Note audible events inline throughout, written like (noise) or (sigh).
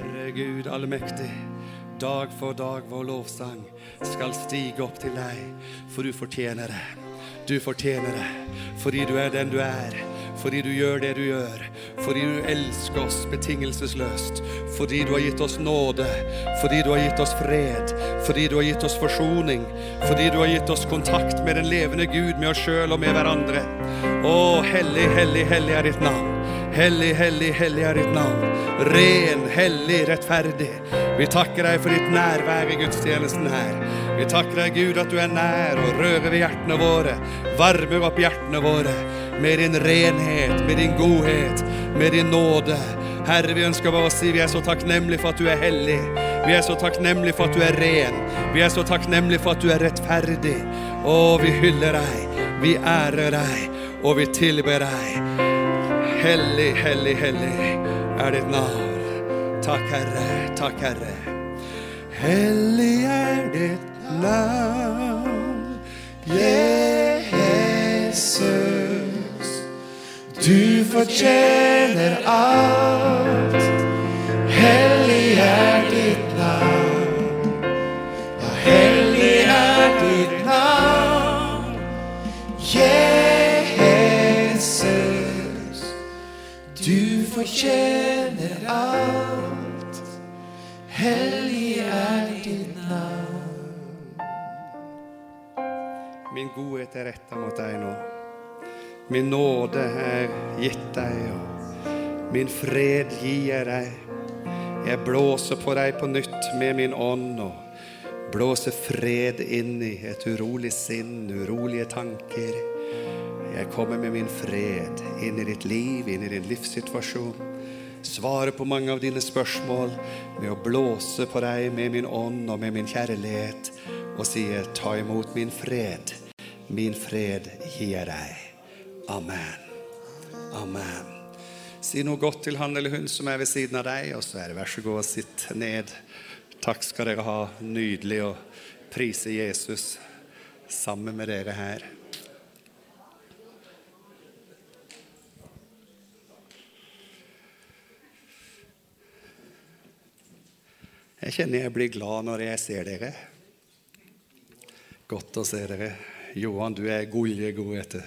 Herre Gud allmektig, dag for dag vår lovsang skal stige opp til deg, for du fortjener det. Du fortjener det, fordi du er den du er, fordi du gjør det du gjør, fordi du elsker oss betingelsesløst, fordi du har gitt oss nåde, fordi du har gitt oss fred, fordi du har gitt oss forsoning, fordi du har gitt oss kontakt med den levende Gud, med oss sjøl og med hverandre. Å, hellig, hellig, hellig er ditt navn. Hellig, hellig, hellig er ditt navn. Ren, hellig, rettferdig. Vi takker deg for ditt nærvær i gudstjenesten her. Vi takker deg, Gud, at du er nær og rører ved hjertene våre. Varmer opp hjertene våre med din renhet, med din godhet, med din nåde. Herre, vi ønsker bare å si vi er så takknemlige for at du er hellig. Vi er så takknemlige for at du er ren. Vi er så takknemlige for at du er rettferdig. Å, vi hyller deg, vi ærer deg, og vi tilber deg. Hellig, hellig, hellig er ditt navn. Takk, Herre. Takk, Herre. Hellig er ditt navn, Jesus. Du fortjener alt. Hellig er ditt navn. Ja, hellig er ditt navn. Jesus. Du fortjener Godhet er retta mot deg nå. Min nåde er gitt deg, og min fred gir jeg deg. Jeg blåser på deg på nytt med min ånd og blåser fred inn i et urolig sinn, urolige tanker. Jeg kommer med min fred inn i ditt liv, inn i din livssituasjon. Svare på mange av dine spørsmål med å blåse på deg med min ånd og med min kjærlighet og sier, ta imot min fred. Min fred gir deg. Amen. Amen. Si noe godt til han eller hun som er ved siden av deg, og så er det vær så god og sitt ned. Takk skal dere ha. Nydelig å prise Jesus sammen med dere her. Jeg kjenner jeg blir glad når jeg ser dere. Godt å se dere. Johan, du er gulje god, vet du.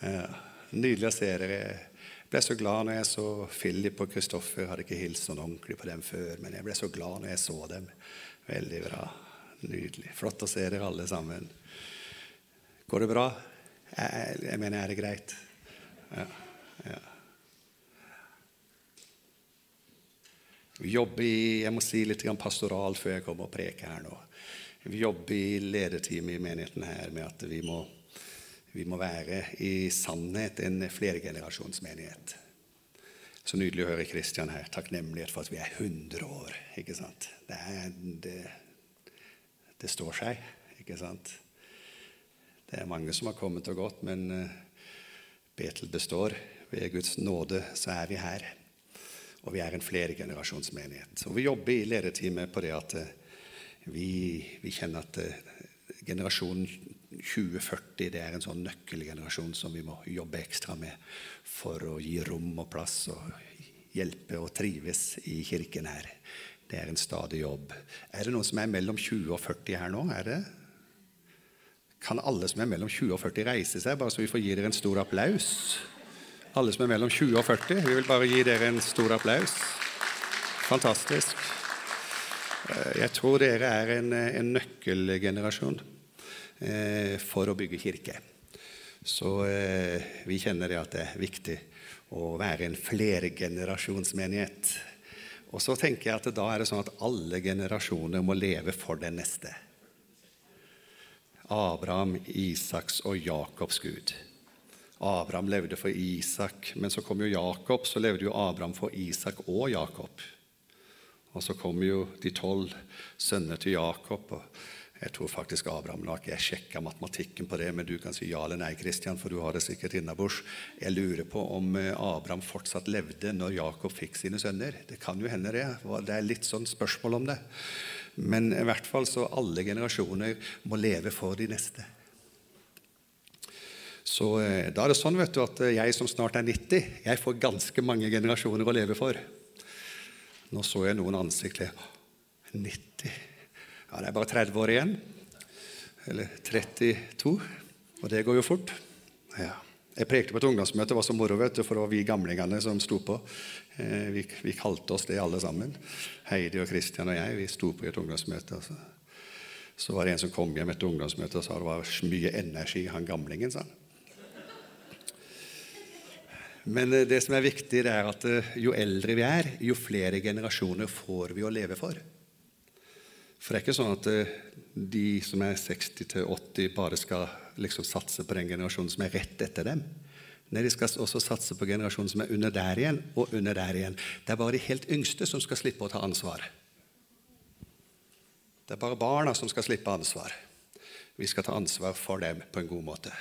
Ja, nydelig å se dere. Jeg ble så glad når jeg så Philip og Kristoffer. Hadde ikke hilst sånn ordentlig på dem før, men jeg ble så glad når jeg så dem. Veldig bra. Nydelig. Flott å se dere alle sammen. Går det bra? Jeg, jeg mener, er det greit? Ja. ja. Vi i jeg må si litt pastoral før jeg kommer og preker her nå. Vi jobber i lederteamet i menigheten her med at vi må, vi må være i sannhet en flergenerasjonsmenighet. Så nydelig å høre Kristian her. Takknemlighet for at vi er 100 år. ikke sant? Det, er, det, det står seg, ikke sant? Det er mange som har kommet og gått, men Betel består. Ved Guds nåde så er vi her. Og vi er en flergenerasjonsmenighet. Og vi jobber i lederteamet på det at vi, vi kjenner at generasjonen 2040 det er en sånn nøkkelgenerasjon som vi må jobbe ekstra med for å gi rom og plass og hjelpe og trives i kirken her. Det er en stadig jobb. Er det noen som er mellom 20 og 40 her nå? Er det? Kan alle som er mellom 20 og 40 reise seg, bare så vi får gi dere en stor applaus? Alle som er mellom 20 og 40. Vi vil bare gi dere en stor applaus. Fantastisk. Jeg tror dere er en, en nøkkelgenerasjon eh, for å bygge kirke. Så eh, vi kjenner det at det er viktig å være en flergenerasjonsmenighet. Og så tenker jeg at da er det sånn at alle generasjoner må leve for den neste. Abraham, Isaks og Jakobs Gud. Abraham levde for Isak, men så kom jo Jakob, så levde jo Abraham for Isak og Jakob. Og så kommer jo de tolv sønner til Jakob. og Jeg tror faktisk Abraham nok jeg sjekka matematikken på det, men du kan si ja eller nei, Kristian, for du har det sikkert innabords. Jeg lurer på om Abraham fortsatt levde når Jakob fikk sine sønner. Det kan jo hende, det. Det er litt sånn spørsmål om det. Men i hvert fall så alle generasjoner må leve for de neste. Så da er det sånn vet du, at jeg som snart er 90, jeg får ganske mange generasjoner å leve for. Nå så jeg noen ansikter 90 Ja, det er bare 30 år igjen. Eller 32. Og det går jo fort. Ja. Jeg prekte på et ungdomsmøte. Det var så moro, vet du, for det var vi gamlingene som sto på. Eh, vi, vi, kalte oss det, alle sammen. Heidi og Kristian og jeg. Vi sto på i et ungdomsmøte. Altså. Så var det en som kom hjem etter ungdomsmøtet og sa det var mye energi han gamlingen. sa han. Men eh, det som er viktig, det er at eh, jo eldre vi er, jo flere generasjoner får vi å leve for. For det er ikke sånn at eh, de som er 60-80, bare skal liksom satse på den generasjonen som er rett etter dem. Nei, De skal også satse på generasjonen som er under der igjen, og under der igjen. Det er bare de helt yngste som skal slippe å ta ansvar. Det er bare barna som skal slippe ansvar. Vi skal ta ansvar for dem på en god måte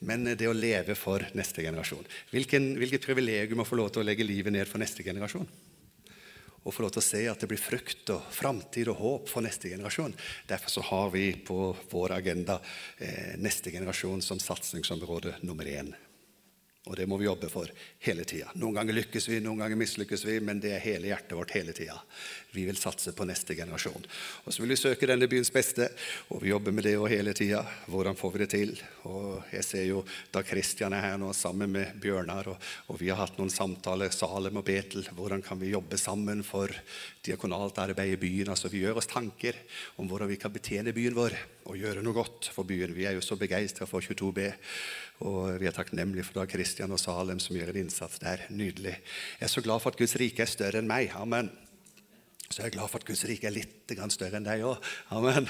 men det å leve for neste generasjon. Hvilken, hvilket privilegium å få lov til å legge livet ned for neste generasjon. Og få lov til å se at det blir frukt og framtid og håp for neste generasjon. Derfor så har vi på vår agenda eh, neste generasjon som satsingsområde nummer én. Og det må vi jobbe for hele tida. Noen ganger lykkes vi, noen ganger mislykkes vi, men det er hele hjertet vårt hele tida. Vi vil satse på neste generasjon. Og så vil vi søke denne byens beste, og vi jobber med det hele tida. Hvordan får vi det til? Og jeg ser jo da Kristian er her nå sammen med Bjørnar, og, og, vi har hatt noen samtaler, Salem og Betel, hvordan kan vi jobbe sammen for diakonalt arbeid i byen? Altså Vi gjør oss tanker om hvordan vi kan betjene byen vår og gjøre noe godt for byen. Vi er jo så begeistra for 22B. Og vi er takknemlige for da Kristian og Salem som gjør en innsats der. Nydelig. Jeg er så glad for at Guds rike er større enn meg. Amen. Så jeg er glad for at Guds rike er litt større enn deg òg. Amen.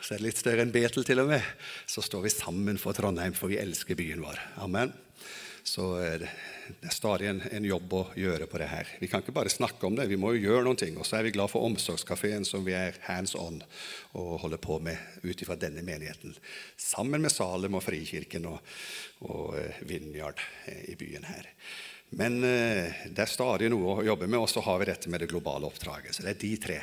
Så er det litt større enn Betel til og med. Så står vi sammen for Trondheim, for vi elsker byen vår. Amen. Så det er stadig en, en, jobb å gjøre på det her. Vi kan ikke bare snakke om det, vi må jo gjøre noen ting. Og så er vi glad for Omsorgskafeen, som vi er hands on og holder på med ut ifra denne menigheten. Sammen med Salem og Frikirken og, og uh, Vinjard uh, i byen her. Men uh, det er stadig noe å jobbe med, og så har vi dette med det globale oppdraget. Så det er de tre.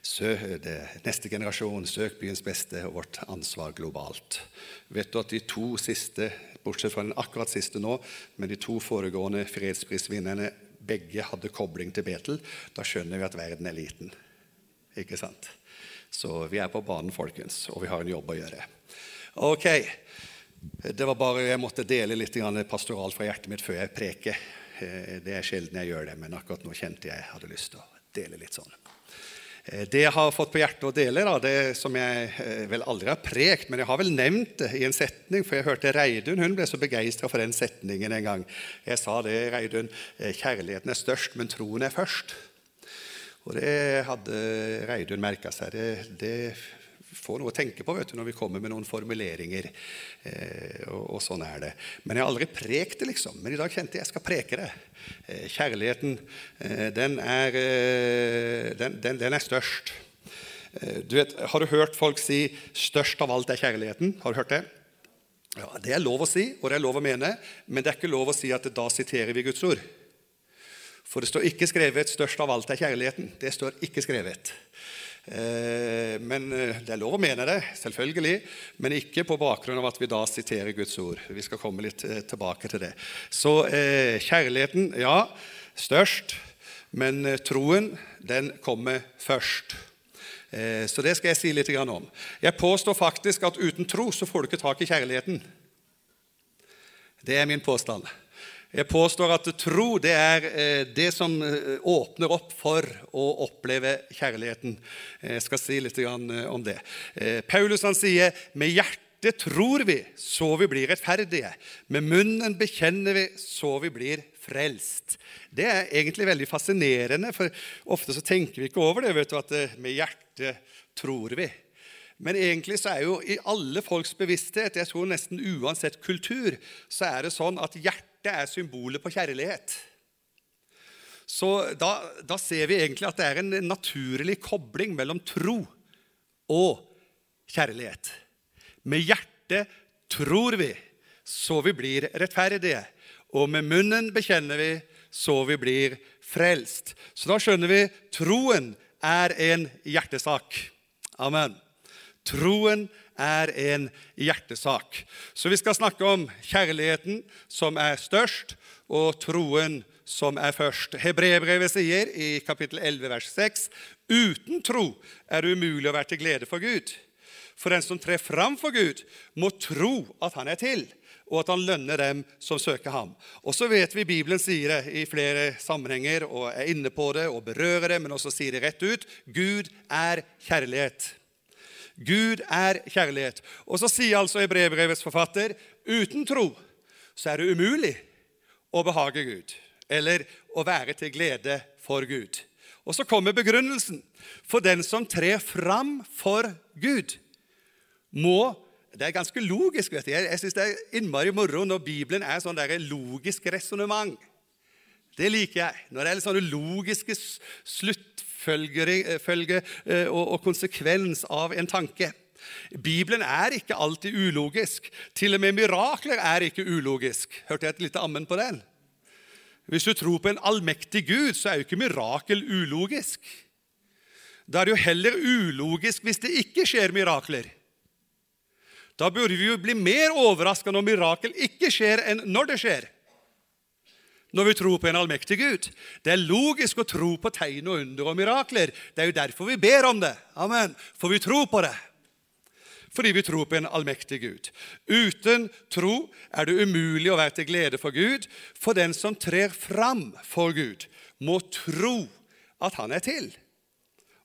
Neste generasjon, søk byens beste og vårt ansvar globalt. Vet du at de to siste bortsett fra den akkurat siste nå, men de to foregående fredsprisvinnerne begge hadde kobling til Betel, da skjønner vi at verden er liten. Ikke sant? Så vi er på banen, folkens, og vi har en jobb å gjøre. Ok, det var bare Jeg måtte dele litt pastoralt fra hjertet mitt før jeg preker. Eh, det er sjelden jeg gjør det, men akkurat nå kjente jeg hadde lyst til å dele litt sånn. Eh, det jeg har fått på hjertet å dele, da, det som jeg eh, vel aldri har prekt, men jeg har vel nevnt det i en setning, for jeg hørte Reidun hun ble så begeistra for den setningen en gang. Jeg sa det, Reidun, eh, kjærligheten er størst, men troen er først. Og det hadde Reidun merka seg. Det, det får noe å tenke på vet du, når vi kommer med noen formuleringer. Eh, og, og, sånn er det. Men jeg har aldri prekt det, liksom. Men i dag kjente jeg jeg skal preke det. Eh, kjærligheten, eh, den, er, eh, den, den, den, er, størst. Eh, du vet, Har du hørt folk si 'størst av alt er kjærligheten'? Har du hørt det? Ja, Det er lov å si, og det er lov å mene, men det er ikke lov å si at da siterer vi Guds ord. For det står ikke skrevet 'størst av alt er kjærligheten'. Det står ikke skrevet. Eh, men eh, det er lov å mene det, selvfølgelig, men ikke på bakgrunn av at vi da siterer Guds ord. Vi skal komme litt eh, tilbake til det. Så kjærligheten, ja, størst, men troen, den kommer først. Så det skal jeg si litt om. Jeg påstår faktisk at uten tro så får du ikke tak i kjærligheten. Det er min påstand. Jeg påstår at tro det er eh, det som eh, åpner opp for å oppleve kjærligheten. Jeg skal si litt eh, om det. Paulus han sier med hjertet tror vi så vi blir rettferdige. Med munnen bekjenner vi så vi blir frelst. Det er egentlig veldig fascinerende, for ofte så tenker vi ikke over det. vet du, at Med hjertet tror vi. Men egentlig så er jo i alle folks bevissthet, jeg tror nesten uansett kultur, så er det sånn at hjertet hjertet er symbolet på kjærlighet. Så da, da, ser vi egentlig at det er en naturlig kobling mellom tro og kjærlighet. Med hjertet tror vi, så vi blir rettferdige. Og med munnen bekjenner vi, så vi blir frelst. Så da skjønner vi troen er en hjertesak. Amen. Troen er en hjertesak. Så vi skal snakke om kjærligheten som er størst, og troen som er først. Hebreerbrevet sier i kapittel 11, vers 6.: Uten tro er det umulig å være til glede for Gud. For den som trer fram for Gud, må tro at han er til, og at han lønner dem som søker ham. Og så vet vi Bibelen sier det i flere sammenhenger og er inne på det og berører det, men også sier det rett ut. Gud er kjærlighet. Gud er kjærlighet. Og så sier altså brevbrevets forfatter uten tro så er det umulig å behage Gud, eller å være til glede for Gud. Og så kommer begrunnelsen. For den som trer fram for Gud, må Det er ganske logisk. vet. Jeg, jeg syns det er innmari moro når Bibelen er sånn der logisk resonnement. Det liker jeg. Når det er litt sånne logiske sluttfølge eh, og, og konsekvens av en tanke. Bibelen er ikke alltid ulogisk. Til og med mirakler er ikke ulogisk. Hørte jeg et lite ammen på den? Hvis du tror på en allmektig Gud, så er jo ikke mirakel ulogisk. Da er det jo heller ulogisk hvis det ikke skjer mirakler. Da burde vi jo bli mer overraska når mirakel ikke skjer, enn når det skjer. Når vi tror på en allmektig Gud. Det er logisk å tro på tegn og under og mirakler. Det er jo derfor vi ber om det. Amen. For vi tror på det. Fordi vi tror på en allmektig Gud. Uten tro er det umulig å være til glede for Gud. For den som trer fram for Gud, må tro at han er til,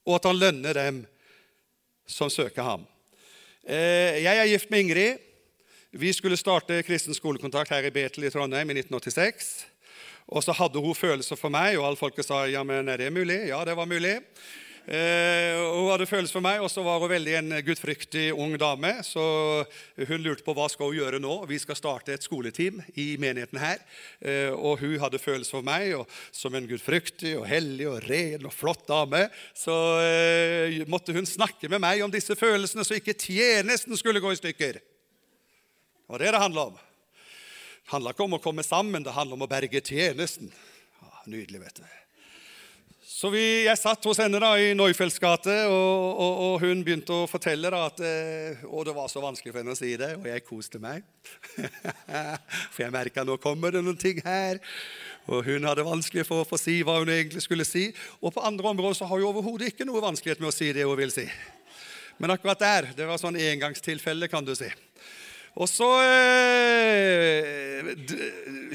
og at han lønner dem som søker ham. Eh, jeg er gift med Ingrid. Vi skulle starte kristen skolekontakt her i Betel i Trondheim i 1986. Og så hadde hun følelser for meg, og alle folket sa ja, men er det mulig? Ja, det var mulig. Eh, hun hadde følelser for meg, og så var hun veldig en gudfryktig ung dame. Så hun lurte på hva skal hun gjøre nå. Vi skal starte et skoleteam i menigheten her. Eh, og hun hadde følelser for meg, og som en gudfryktig og hellig og ren og flott dame så eh, måtte hun snakke med meg om disse følelsene, så ikke tjenesten skulle gå i stykker. Det var det det handla om. Det handla ikke om å komme sammen, det handla om å berge tjenesten. Ja, nydelig, vet du. Så vi, Jeg satt hos henne da i Neufelds gate, og, og, og, hun begynte å fortelle da at eh, Og det var så vanskelig for henne å si det, og jeg koste meg. (laughs) for jeg merka nå kommer det noen ting her. Og hun hadde vanskelig for å få si hva hun egentlig skulle si. Og på andre områder så har hun overhodet ikke noe vanskelighet med å si det hun vil si. Men akkurat der det var sånn engangstilfelle, kan du si. Og så eh,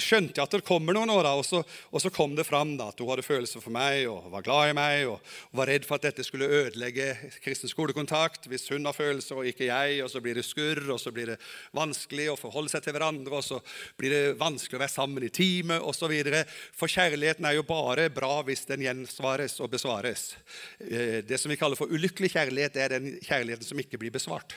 skjønte jeg at det kommer noen år, og, så, og så kom det fram da, at hun hadde følelser for meg og var glad i meg og, og var redd for at dette skulle ødelegge kristen skolekontakt hvis hun har følelser og ikke jeg. og Så blir det skurr, og så blir det vanskelig å forholde seg til hverandre, og så blir det vanskelig å være sammen i teamet osv. For kjærligheten er jo bare bra hvis den gjensvares og besvares. Eh, det som vi kaller for ulykkelig kjærlighet, det er den kjærligheten som ikke blir besvart.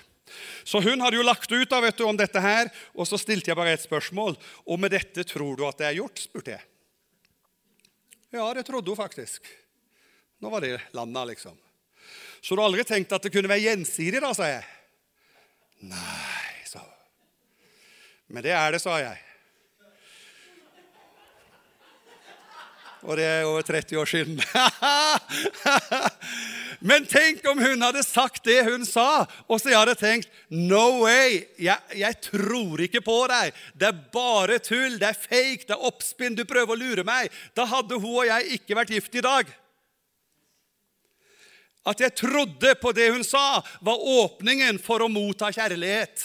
Så hun hadde jo lagt ut da, vet du, om dette her, og så stilte jeg bare et spørsmål. Og med dette tror du at det er gjort? spurte jeg. Ja, det trodde hun faktisk. Nå var det landa, liksom. Så du har aldri tenkt at det kunne være gjensidig, da, sa jeg. Nei, sa hun. Men det er det, sa jeg. Og det er over 30 år siden. (laughs) Men tenk om hun hadde sagt det hun sa, og så jeg hadde tenkt No way! Jeg, jeg, tror ikke på deg. Det er bare tull. Det er fake. Det er oppspinn. Du prøver å lure meg. Da hadde hun og jeg ikke vært gift i dag. At jeg trodde på det hun sa, var åpningen for å motta kjærlighet.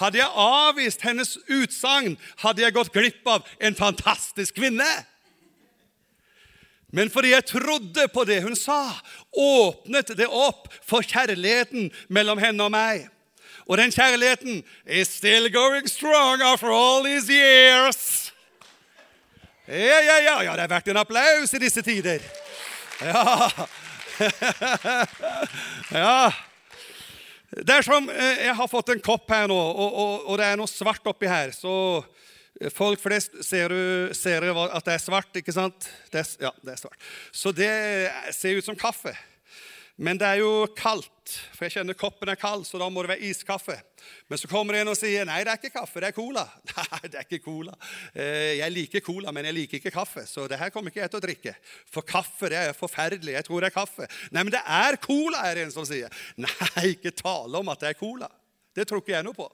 Hadde jeg avvist hennes utsagn, hadde jeg gått glipp av en fantastisk kvinne. Men fordi jeg trodde på det hun sa, åpnet det opp for kjærligheten mellom henne og meg. Og den kjærligheten is still going strong after all these years. Ja, ja, ja, ja, det er verdt en applaus i disse tider. Ja. (laughs) ja. Det er som eh, Jeg har fått en kopp her nå, og, og, og det er noe svart oppi her. Så Folk flest ser du, ser du at det er svart, ikke sant? Det er, ja, det er svart. Så det ser ut som kaffe. Men det er jo kaldt, for jeg kjenner koppen er kald, så da må det være iskaffe. Men så kommer en og sier nei, det er ikke kaffe, det er cola. Nei, det er ikke cola. Eh, jeg liker cola, men jeg liker ikke kaffe, så det her kommer ikke jeg til å drikke. For kaffe det er forferdelig. Jeg tror det er kaffe. Nei, men det er cola, er det en som sier. Nei, ikke tale om at det er cola. Det tror ikke jeg noe på.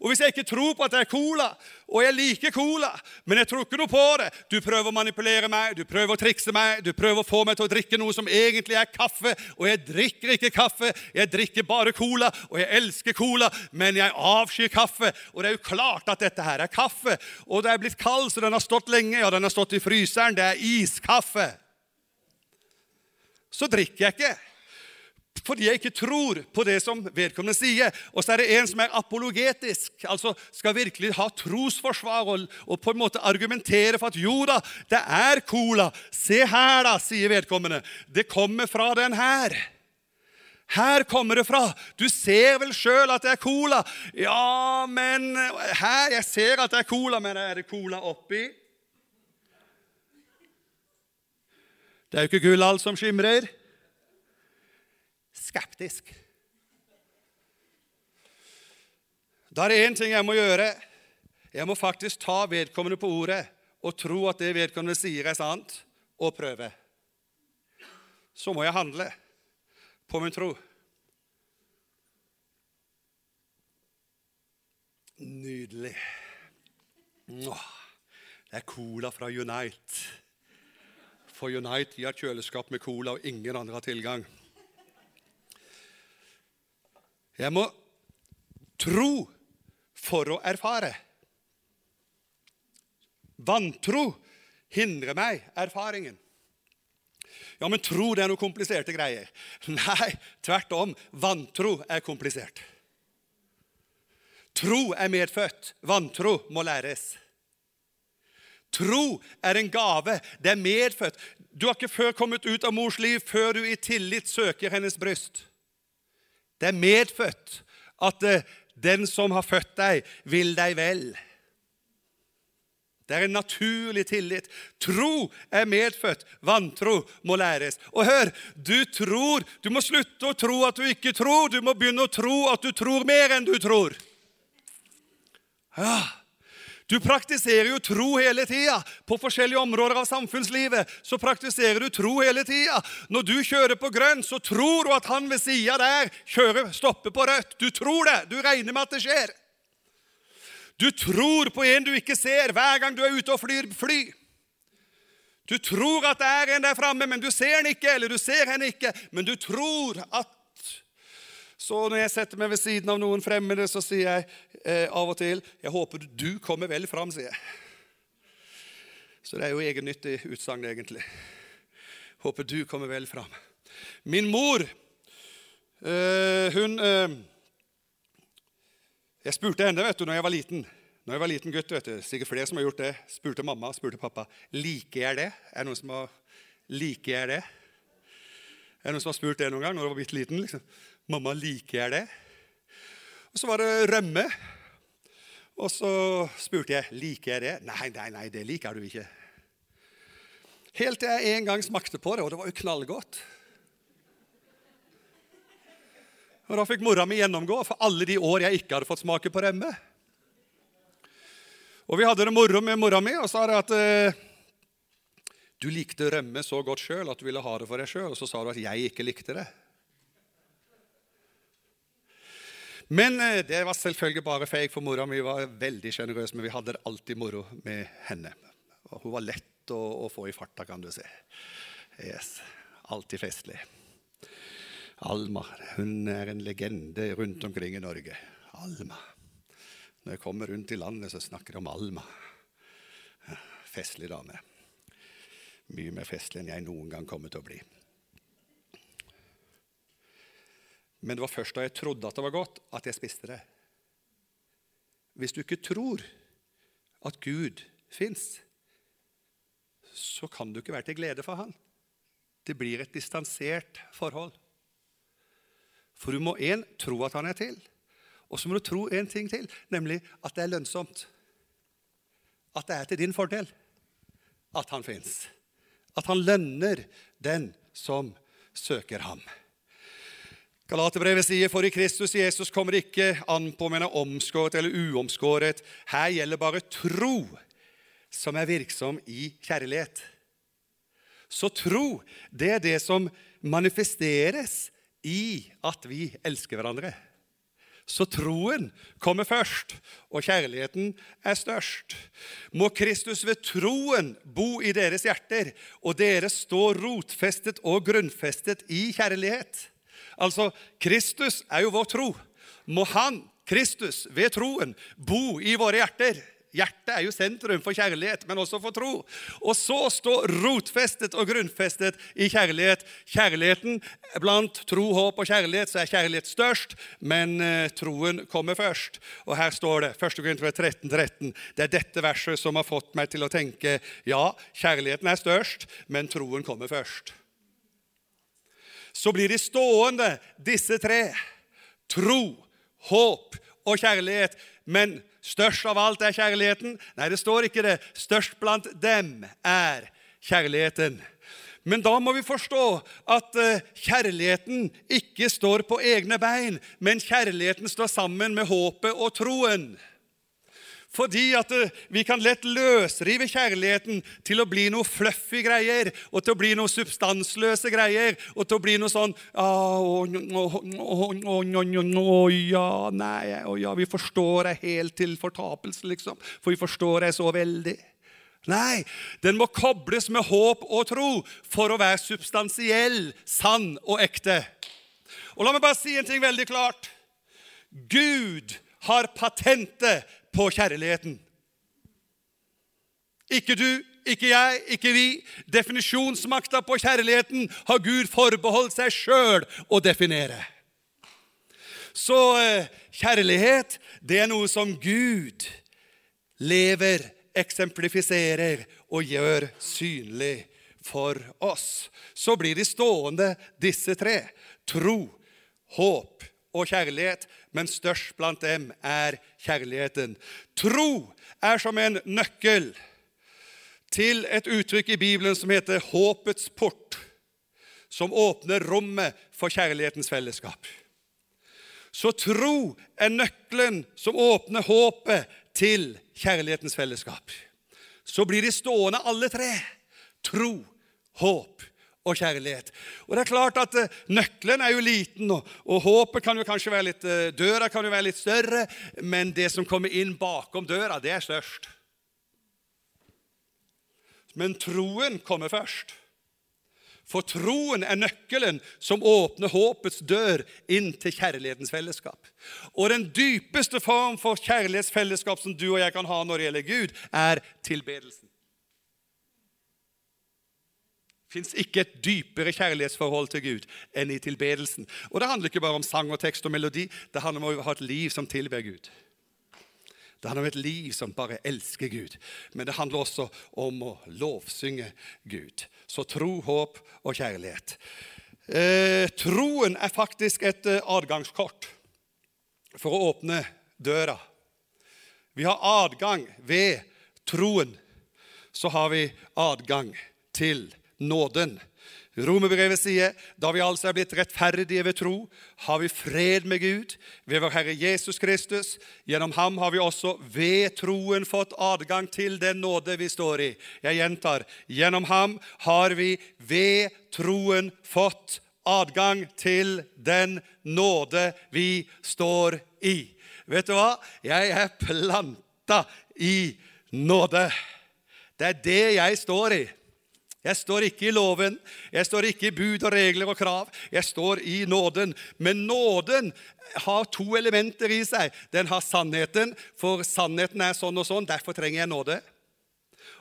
Og hvis jeg ikke tror på at det er cola, og jeg liker cola, men jeg tror ikke noe på det. Du prøver å manipulere meg, du prøver å trikse meg, du prøver å få meg til å drikke noe som egentlig er kaffe, og jeg drikker ikke kaffe, jeg drikker bare cola, og jeg elsker cola, men jeg avskyr kaffe. Og det er jo klart at dette her er kaffe, og det er blitt kald, så den har stått lenge, ja, den har stått i fryseren, det er iskaffe. Så drikker jeg ikke fordi jeg ikke tror på det som vedkommende sier. Og så er det en som er apologetisk, altså skal virkelig ha trosforsvar og, og, på en måte argumentere for at jo da, det er cola. Se her, da, sier vedkommende. Det kommer fra den her. Her kommer det fra. Du ser vel sjøl at det er cola. Ja, men her Jeg ser at det er cola, men er det cola oppi? Det er jo ikke gull alt som skimrer skeptisk. Da er det én ting jeg må gjøre. Jeg må faktisk ta vedkommende på ordet og tro at det vedkommende sier, er sant, og prøve. Så må jeg handle på min tro. Nydelig. Det er cola fra Unite. For Unite de har kjøleskap med cola, og ingen andre har tilgang. Jeg må tro for å erfare. Vantro hindrer meg erfaringen. Ja, men tro det er noe kompliserte greier. (laughs) Nei, tvert om. Vantro er komplisert. Tro er medfødt. Vantro må læres. Tro er en gave. Det er medfødt. Du har ikke før kommet ut av mors liv før du i tillit søker hennes bryst. Det er medfødt at eh, den som har født deg, vil deg vel. Det er en naturlig tillit. Tro er medfødt, vantro må læres. Og hør, du tror. Du må slutte å tro at du ikke tror. Du må begynne å tro at du tror mer enn du tror. Ja, du praktiserer jo tro hele tida. På forskjellige områder av samfunnslivet så praktiserer du tro hele tida. Når du kjører på grønt, så tror du at han ved sida der kjører, stopper på rødt. Du tror det. Du regner med at det skjer. Du tror på en du ikke ser, hver gang du er ute og flyr fly. Du tror at det er en der framme, men du ser den ikke, eller du ser henne ikke, men du tror at så når jeg setter meg ved siden av noen fremmede, så sier jeg eh, av og til 'Jeg håper du kommer vel fram', sier jeg. Så det er jo egennyttig utsagn, egentlig. Håper du kommer vel fram. Min mor, eh, hun eh, Jeg spurte henne vet du, når jeg var liten. Når jeg var liten gutt, vet du, sikkert flere som har gjort det, spurte mamma spurte pappa liker jeg det. Er det noen som har liker jeg det? Er det noen som har spurt det noen gang når du var bitte liten? liksom? 'Mamma, liker jeg det?' Og Så var det rømme. Og så spurte jeg liker jeg det. Nei, nei, nei, det liker du ikke. Helt til jeg en gang smakte på det, og det var jo knallgodt. Og Da fikk mora mi gjennomgå for alle de år jeg ikke hadde fått smake på rømme. Og Vi hadde det moro med mora mi, og sa det at eh, du likte rømme så godt sjøl at du ville ha det for deg sjøl. Og så sa du at jeg ikke likte det. Men eh, det var selvfølgelig bare feil, for mora mi var veldig sjenerøs. Men vi hadde det alltid moro med henne. Og hun var lett å, å få i farta, kan du si. Yes. Alltid festlig. Alma hun er en legende rundt omkring i Norge. Alma. Når jeg kommer rundt i landet, så snakker de om Alma. Festlig dame. Mye mer festlig enn jeg noen gang kommer til å bli. Men det var først da jeg trodde at det var godt, at jeg spiste det. Hvis du ikke tror at Gud fins, så kan du ikke være til glede for Han. Det blir et distansert forhold. For du må én tro at han er til, og så må du tro en ting til, nemlig at det er lønnsomt. At det er til din fordel at han fins. At han lønner den som søker ham. Galaterbrevet sier, for i Kristus Jesus kommer det ikke an på om en er omskåret eller uomskåret. Her gjelder bare tro som er virksom i kjærlighet. Så tro, det er det som manifesteres i at vi elsker hverandre. Så troen kommer først, og kjærligheten er størst. Må Kristus ved troen bo i deres hjerter, og dere stå rotfestet og grunnfestet i kjærlighet. Altså, Kristus er jo vår tro. Må Han, Kristus, ved troen, bo i våre hjerter. Hjertet er jo sentrum for kjærlighet, men også for tro. Og så stå rotfestet og grunnfestet i kjærlighet. Kjærligheten Blant tro, håp og kjærlighet så er kjærlighet størst, men eh, troen kommer først. Og her står det 1. Korinter 13, 13. Det er dette verset som har fått meg til å tenke ja, kjærligheten er størst, men troen kommer først. Så blir de stående, disse tre. Tro, håp og kjærlighet. Men Størst av alt er kjærligheten. Nei, det står ikke det. Størst blant dem er kjærligheten. Men da må vi forstå at eh, kjærligheten ikke står på egne bein, men kjærligheten står sammen med håpet og troen. Fordi at eh, vi kan lett løsrive kjærligheten til å bli noe fluffy greier, og til å bli noe substansløse greier, og til å bli noe sånn Å, ja, nei, å, ja, vi forstår deg helt til fortapelse, liksom. For vi forstår deg så veldig. Nei, den må kobles med håp og tro for å være substansiell, sann og ekte. Og La meg bare si en ting veldig klart. Gud har patentet på kjærligheten. Ikke du, ikke jeg, ikke vi. Definisjonsmakta på kjærligheten har Gud forbeholdt seg sjøl å definere. Så eh, kjærlighet, det er noe som Gud lever, eksemplifiserer og gjør synlig for oss. Så blir de stående, disse tre. Tro, håp og kjærlighet, men størst blant dem er kjærligheten. Tro er som en nøkkel til et uttrykk i Bibelen som heter 'håpets port', som åpner rommet for kjærlighetens fellesskap. Så tro er nøkkelen som åpner håpet til kjærlighetens fellesskap. Så blir de stående alle tre. Tro, håp og kjærlighet. Og det er klart at uh, Nøkkelen er jo liten, og, håpet kan jo kanskje være litt, uh, døra kan jo være litt større, men det som kommer inn bakom døra, det er størst. Men troen kommer først. For troen er nøkkelen som åpner håpets dør inn til kjærlighetens fellesskap. Og den dypeste form for kjærlighetsfellesskap som du og jeg kan ha når det gjelder Gud, er tilbedelsen fins ikke et dypere kjærlighetsforhold til Gud enn i tilbedelsen. Og Det handler ikke bare om sang og tekst og melodi. Det handler om å ha et liv som tilber Gud. Det handler om et liv som bare elsker Gud. Men det handler også om å lovsynge Gud. Så tro, håp og kjærlighet. Eh, troen er faktisk et eh, adgangskort for å åpne døra. Vi har adgang ved troen. Så har vi adgang til nåden. Romerbrevet sier da vi altså er blitt rettferdige ved tro, har vi fred med Gud ved vår Herre Jesus Kristus. Gjennom ham har vi også ved troen fått adgang til den nåde vi står i. Jeg gjentar gjennom ham har vi ved troen fått adgang til den nåde vi står i. Vet du hva? Jeg er planta i nåde. Det er det jeg står i. Jeg står ikke i loven, jeg står ikke i bud og regler og krav. Jeg står i nåden. Men nåden har to elementer i seg. Den har sannheten, for sannheten er sånn og sånn. Derfor trenger jeg nåde.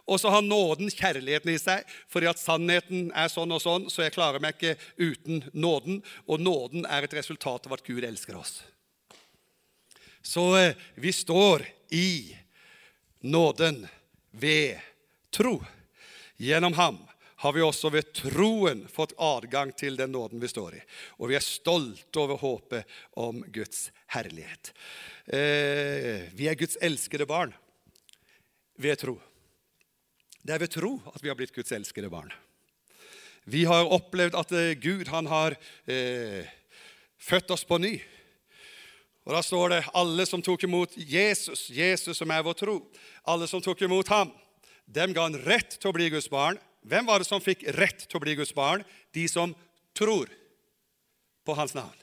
Og så har nåden kjærligheten i seg, fordi at sannheten er sånn og sånn, så jeg klarer meg ikke uten nåden. Og nåden er et resultat av at Gud elsker oss. Så eh, vi står i nåden ved tro. Gjennom ham har vi også ved troen fått adgang til den nåden vi står i. Og vi er stolte over håpet om Guds herlighet. Eh, vi er Guds elskede barn ved tro. Det er ved tro at vi har blitt Guds elskede barn. Vi har opplevd at eh, Gud han har eh, født oss på ny. Og Da står det alle som tok imot Jesus, Jesus som er vår tro, alle som tok imot ham, dem ga han rett til å bli Guds barn hvem var det som fikk rett til å bli Guds barn? De som tror på hans navn.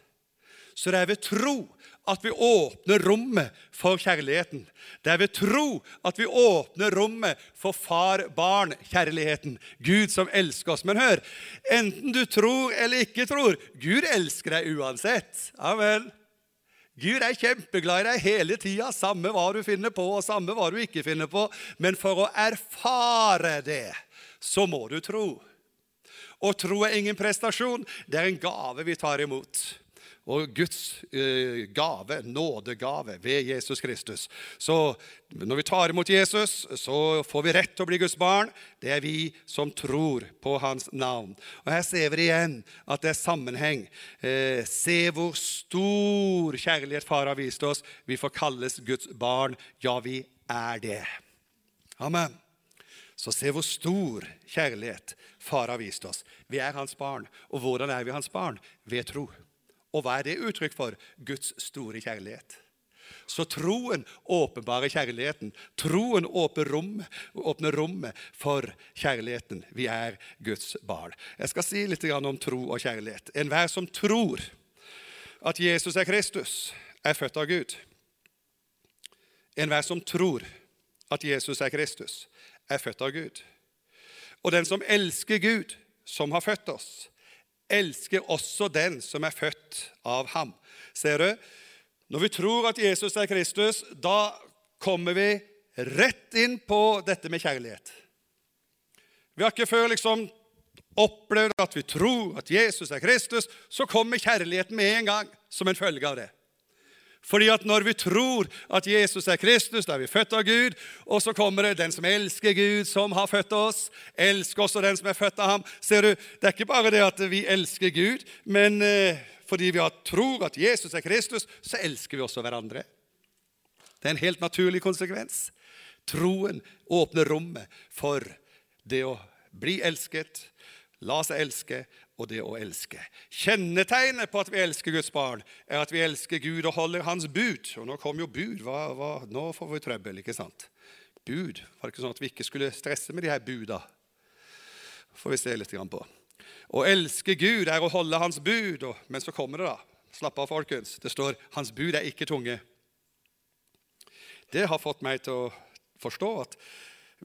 Så det er ved tro at vi åpner rommet for kjærligheten. Det er ved tro at vi åpner rommet for far-barn-kjærligheten. Gud som elsker oss. Men hør, enten du tror eller ikke tror, Gud elsker deg uansett. Amen. Gud er kjempeglad i deg hele tida, samme hva du finner på, og samme hva du ikke finner på. Men for å erfare det, så må du tro. Og tro er ingen prestasjon, det er en gave vi tar imot og Guds eh, gave, nådegave, ved Jesus Kristus. Så når vi tar imot Jesus, så får vi rett til å bli Guds barn. Det er vi som tror på hans navn. Og Her ser vi igjen at det er sammenheng. Eh, se hvor stor kjærlighet Far har vist oss. Vi får kalles Guds barn. Ja, vi er det. Amen. Så se hvor stor kjærlighet Far har vist oss. Vi er hans barn. Og hvordan er vi hans barn? Ved tro. Og hva er det uttrykk for? Guds store kjærlighet. Så troen åpenbarer kjærligheten. Troen åpner rommet, åpner rommet for kjærligheten. Vi er Guds barn. Jeg skal si litt om tro og kjærlighet. Enhver som tror at Jesus er Kristus, er født av Gud. Enhver som tror at Jesus er Kristus, er født av Gud. Og den som elsker Gud, som har født oss, elsker også den som er født av ham. Ser du? Når vi tror at Jesus er Kristus, da kommer vi rett inn på dette med kjærlighet. Vi har ikke før liksom opplevd at vi tror at Jesus er Kristus, så kommer kjærligheten med en gang som en følge av det. Fordi at når vi tror at Jesus er Kristus, da er vi født av Gud. Og så kommer det den som elsker Gud, som har født oss. Elsker også den som er født av ham. Ser du, Det er ikke bare det at vi elsker Gud, men eh, fordi vi tror at Jesus er Kristus, så elsker vi også hverandre. Det er en helt naturlig konsekvens. Troen åpner rommet for det å bli elsket, la seg elske og det å elske. Kjennetegnet på at vi elsker Guds barn, er at vi elsker Gud og holder Hans bud. Og nå kom jo bud. Hva, hva, nå får vi trøbbel, ikke sant? Bud. Var det ikke sånn at vi ikke skulle stresse med de her buda? får vi se litt på. Å elske Gud er å holde Hans bud. Og, men så kommer det, da. Slapp av, folkens. Det står 'Hans bud er ikke tunge'. Det har fått meg til å forstå at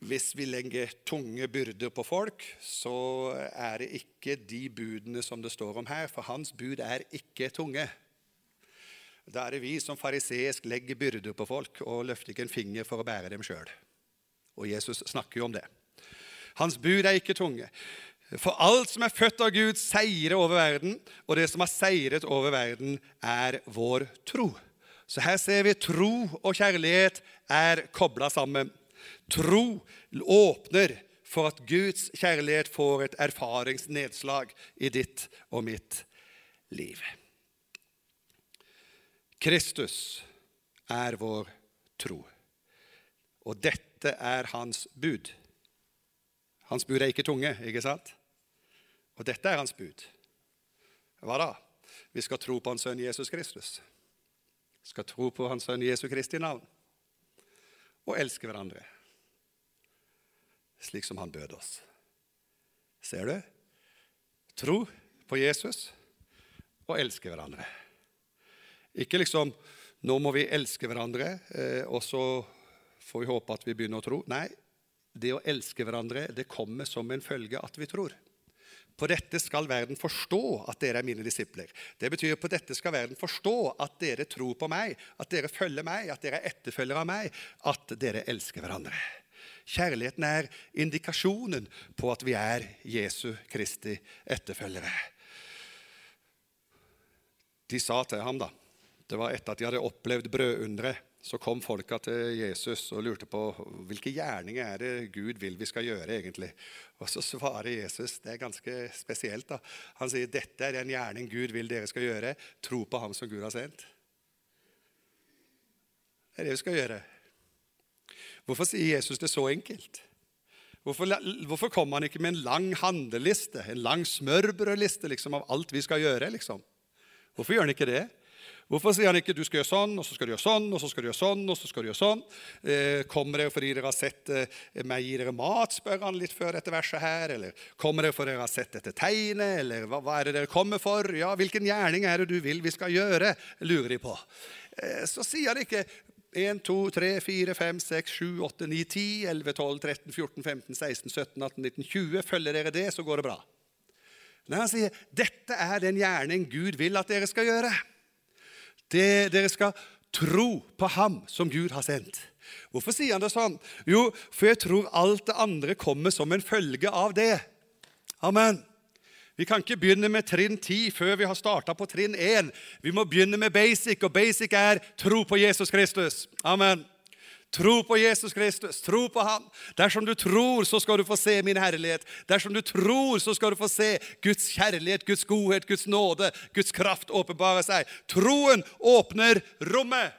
hvis vi legger tunge byrder på folk, så er det ikke de budene som det står om her, for hans bud er ikke tunge. Da er det vi som fariseisk legger byrder på folk og løfter ikke en finger for å bære dem sjøl. Og Jesus snakker jo om det. Hans bud er ikke tunge. For alt som er født av Gud, seirer over verden, og det som har seiret over verden, er vår tro. Så her ser vi tro og kjærlighet er kobla sammen. Tro åpner for at Guds kjærlighet får et erfaringsnedslag i ditt og mitt liv. Kristus er vår tro, og dette er hans bud. Hans bud er ikke tunge, ikke sant? Og dette er hans bud. Hva da? Vi skal tro på hans sønn Jesus Kristus. Vi skal tro på hans sønn Jesu Kristi navn og elske hverandre slik som han bød oss. Ser du? Tro på Jesus og elske hverandre. Ikke liksom nå må vi elske hverandre, eh, og så får vi håpe at vi begynner å tro. Nei, det å elske hverandre det kommer som en følge at vi tror. På dette skal verden forstå at dere er mine disipler. Det betyr på dette skal verden forstå at dere tror på meg, at dere følger meg, at dere er etterfølgere av meg, at dere elsker hverandre. Kjærligheten er indikasjonen på at vi er Jesu Kristi etterfølgere. De sa til ham, da Det var etter at de hadde opplevd brødunderet. Så kom folka til Jesus og lurte på hvilke gjerninger er det Gud vil vi skal gjøre. egentlig. Og Så svarer Jesus det er ganske spesielt. da. Han sier dette er den gjerning Gud vil dere skal gjøre. Tro på ham som Gud har sendt. Det er det vi skal gjøre. Hvorfor sier Jesus det så enkelt? Hvorfor, hvorfor kommer han ikke med en lang handleliste, en lang smørbrødliste liksom, av alt vi skal gjøre? liksom? Hvorfor gjør han ikke det? Hvorfor sier han ikke du skal gjøre sånn, og så skal du gjøre sånn, og så skal du gjøre sånn, og så skal du gjøre sånn? Eh, kommer det fordi dere har sett eh, meg gi dere mat, spør han litt før dette verset her. Eller kommer det fordi dere har sett dette tegnet, eller hva, hva, er det dere kommer for? Ja, hvilken gjerning er det du vil vi skal gjøre? lurer de på. eh, så sier han ikke 1, 2, 3, 4, 5, 6, 7, 8, 9, 10, 11, 12, 13, 14, 15, 16, 17, 18, 19, 20. Følger dere det, så går det bra. Nei, han sier dette er den gjerning Gud vil at dere skal gjøre. Det, dere skal tro på ham som Gud har sendt. Hvorfor sier han det sånn? Jo, for jeg tror alt det andre kommer som en følge av det. Amen. Vi kan ikke begynne med trinn 10 før vi har starta på trinn 1. Vi må begynne med basic, og basic er tro på Jesus Kristus. Amen. Tro på Jesus Kristus. Tro på Han. Dersom du tror, så skal du få se min herlighet. Dersom du tror, så skal du få se Guds kjærlighet, Guds godhet, Guds nåde, Guds kraft åpenbare seg. Troen åpner rommet.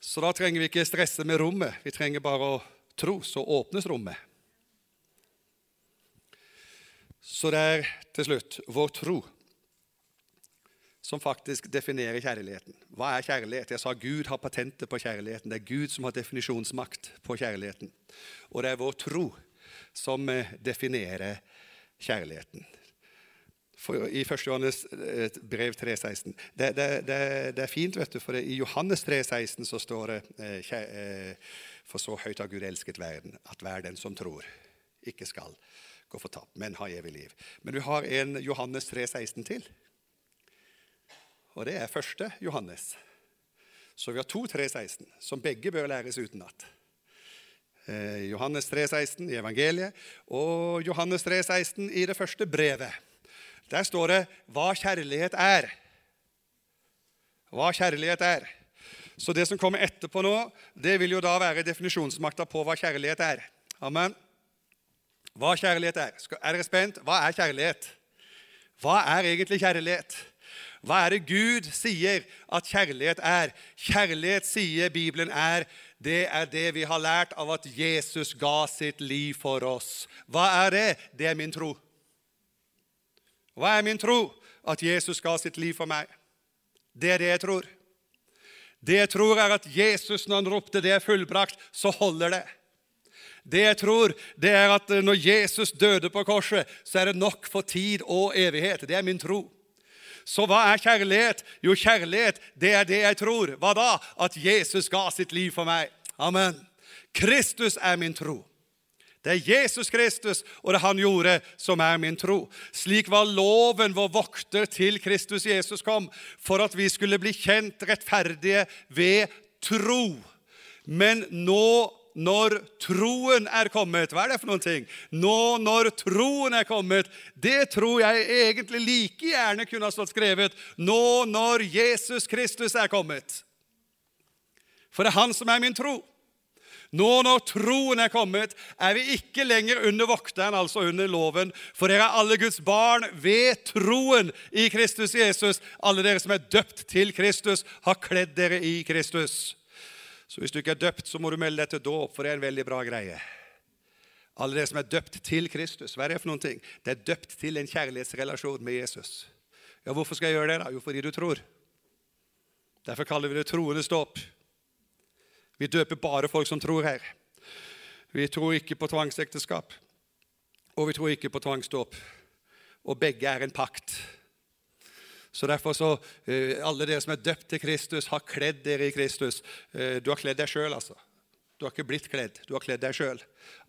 Så da trenger vi ikke stresse med rommet. Vi trenger bare å tro, så åpnes rommet. Så det er til slutt vår tro som faktisk definerer kjærligheten. Hva er kjærlighet? Jeg sa Gud har patentet på kjærligheten. Det er Gud som har definisjonsmakt på kjærligheten. Og det er vår tro som eh, definerer kjærligheten. For I 1. Johannes eh, brev 3,16 det, det, det, det, er fint, vet du, for i Johannes 3,16 så står det eh, For så høyt har Gud elsket verden, at hver den som tror, ikke skal gå fortapt, men ha evig liv. Men vi har en Johannes 3,16 til. Og det er første Johannes. Så vi har to 3,16 som begge bør læres utenat. Eh, Johannes 3,16 i evangeliet og Johannes 3,16 i det første brevet. Der står det hva kjærlighet er. Hva kjærlighet er. Så det som kommer etterpå nå, det vil jo da være definisjonsmakta på hva kjærlighet er. Amen. Hva kjærlighet er. Er dere spent? Hva er kjærlighet? Hva er egentlig kjærlighet? Hva er det Gud sier at kjærlighet er? Kjærlighet, sier Bibelen, er det er det vi har lært av at Jesus ga sitt liv for oss. Hva er det? Det er min tro. Hva er min tro? At Jesus ga sitt liv for meg. Det er det jeg tror. Det jeg tror, er at Jesus, når han ropte 'det er fullbrakt', så holder det. Det jeg tror, det er at når Jesus døde på korset, så er det nok for tid og evighet. Det er min tro. Så hva er kjærlighet? Jo, kjærlighet, det er det jeg tror. Hva da? At Jesus ga sitt liv for meg. Amen. Kristus er min tro. Det er Jesus Kristus og det han gjorde, som er min tro. Slik var loven vår vokter til Kristus Jesus kom, for at vi skulle bli kjent rettferdige ved tro. Men nå når troen er kommet. Hva er det for noen ting? Nå når troen er kommet. Det tror jeg egentlig like gjerne kunne ha stått skrevet nå når Jesus Kristus er kommet. For det er han som er min tro. Nå når troen er kommet, er vi ikke lenger under vokteren, altså under loven, for dere er alle Guds barn ved troen i Kristus Jesus. Alle dere som er døpt til Kristus, har kledd dere i Kristus. Så hvis du ikke er døpt, så må du melde deg til dåp, for det er en veldig bra greie. Alle dere som er døpt til Kristus, hva er det for noen ting? Det er døpt til en kjærlighetsrelasjon med Jesus. Ja, Hvorfor skal jeg gjøre det? da? Jo, fordi du tror. Derfor kaller vi det troendes dåp. Vi døper bare folk som tror her. Vi tror ikke på tvangsekteskap, og vi tror ikke på tvangsdåp. Og begge er en pakt. Så derfor så, eh, Alle dere som er døpt til Kristus, har kledd dere i Kristus. Eh, du har kledd deg sjøl, altså. Du har ikke blitt kledd, du har kledd deg sjøl.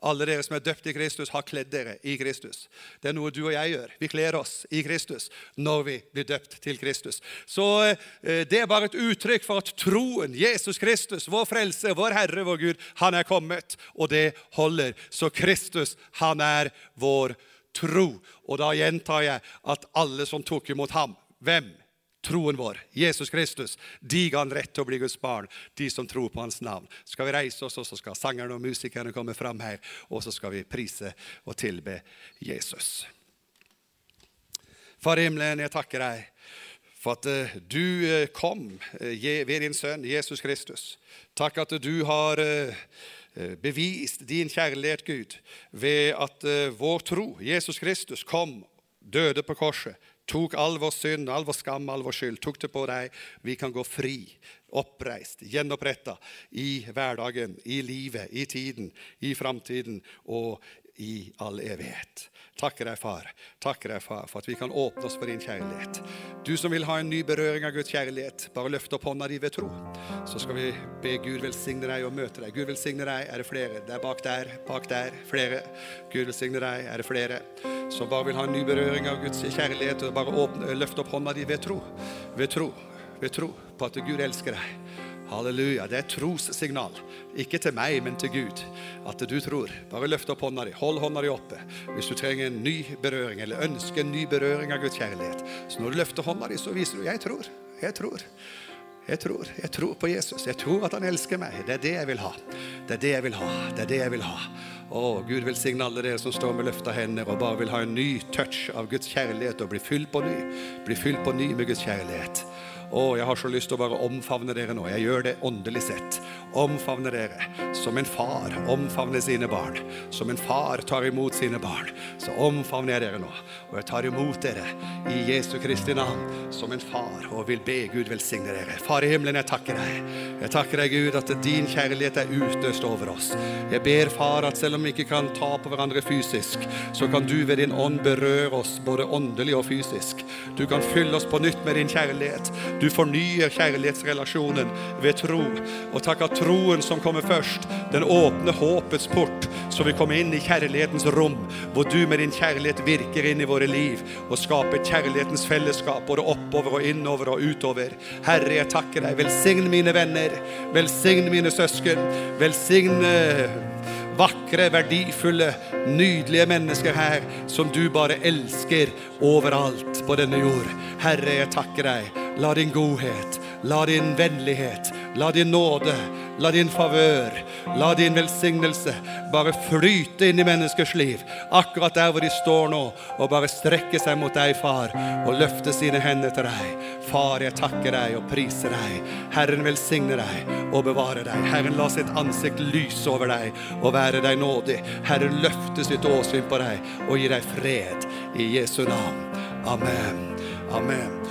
Alle dere som er døpt i Kristus, har kledd dere i Kristus. Det er noe du og jeg gjør. Vi kler oss i Kristus når vi blir døpt til Kristus. Så eh, det er bare et uttrykk for at troen, Jesus Kristus, vår frelse, vår Herre, vår Gud, han er kommet, og det holder. Så Kristus, han er vår tro. Og da gjentar jeg at alle som tok imot ham, hvem? Troen vår, Jesus Kristus. De ga han rett til å bli Guds barn, de som tror på hans navn. Så Skal vi reise oss, og så skal sangerne og musikerne komme fram her, og så skal vi prise og tilbe Jesus. Far i himmelen, jeg takker deg for at eh, du eh, kom eh, ved din sønn Jesus Kristus. Takk at du har bevist din kjærlighet, Gud, ved at vår tro, Jesus Kristus, kom, døde på korset, tok all vår synd, all vår skam, all vår skyld, tok det på deg. Vi kan gå fri, oppreist, gjenoppretta i hverdagen, i livet, i tiden, i framtiden og i all evighet. Takker deg, far. Takker deg, far, for at vi kan åpne oss for din kjærlighet. Du som vil ha en ny berøring av Guds kjærlighet, bare løft opp hånda di ved tro. Så skal vi be Gud velsigne deg og møte deg. Gud velsigne deg, er det flere? Det er bak der, bak der, flere. Gud velsigne deg, er det flere? Som bare vil ha en ny berøring av Guds kjærlighet, og bare åpne, løfte opp hånda di ved tro. Ved tro. Ved tro på at Gud elsker deg. Halleluja. Det er et trossignal. Ikke til meg, men til Gud. At du tror. Bare løft opp hånda di. Hold hånda di oppe hvis du trenger en ny berøring, eller ønsker en ny berøring av Guds kjærlighet. Så når du løfter hånda di, så viser du 'Jeg tror'. Jeg tror. Jeg tror. Jeg tror på Jesus. Jeg tror at han elsker meg. Det er det jeg vil ha. Det er det jeg vil ha. Det er det jeg vil ha. Å, Gud velsigne alle dere som står med løfta hender og bare vil ha en ny touch av Guds kjærlighet og bli fylt på ny. Bli fylt på ny med Guds kjærlighet. Å, jeg har så lyst til å bare omfavne dere nå. Jeg gjør det åndelig sett. Omfavne dere som en far omfavner sine barn. Som en far tar imot sine barn. Så omfavner jeg dere nå. Og jeg tar imot dere i Jesu Kristi navn som en far og vil be Gud velsigne dere. Far i himmelen, jeg takker deg. Jeg takker deg, Gud, at din kjærlighet er utøst over oss. Jeg ber, far, at selv om vi ikke kan ta på hverandre fysisk, så kan du ved din ånd berøre oss både åndelig og fysisk. Du kan fylle oss på nytt med din kjærlighet. Du fornyer kjærlighetsrelasjonen ved tro. Og takk at troen som kommer først, den åpne håpets port, så vi kommer inn i kjærlighetens rom, hvor du med din kjærlighet virker inn i våre liv og skaper kjærlighetens fellesskap både oppover og innover og utover. Herre, jeg takker deg. Velsign mine venner. Velsign mine søsken. Velsign vakre, verdifulle, nydelige mennesker her som du bare elsker overalt på denne jord. Herre, jeg takker deg. La din godhet, la din vennlighet, la din nåde, la din favør, la din velsignelse bare flyte inn i menneskers liv, akkurat der hvor de står nå, og bare strekke seg mot deg, far, og løfte sine hender til deg. Far, jeg takker deg og priser deg. Herren velsigne deg og bevare deg. Herren la sitt ansikt lyse over deg og være deg nådig. Herren løfte sitt åsyn på deg og gi deg fred i Jesu navn. Amen. Amen.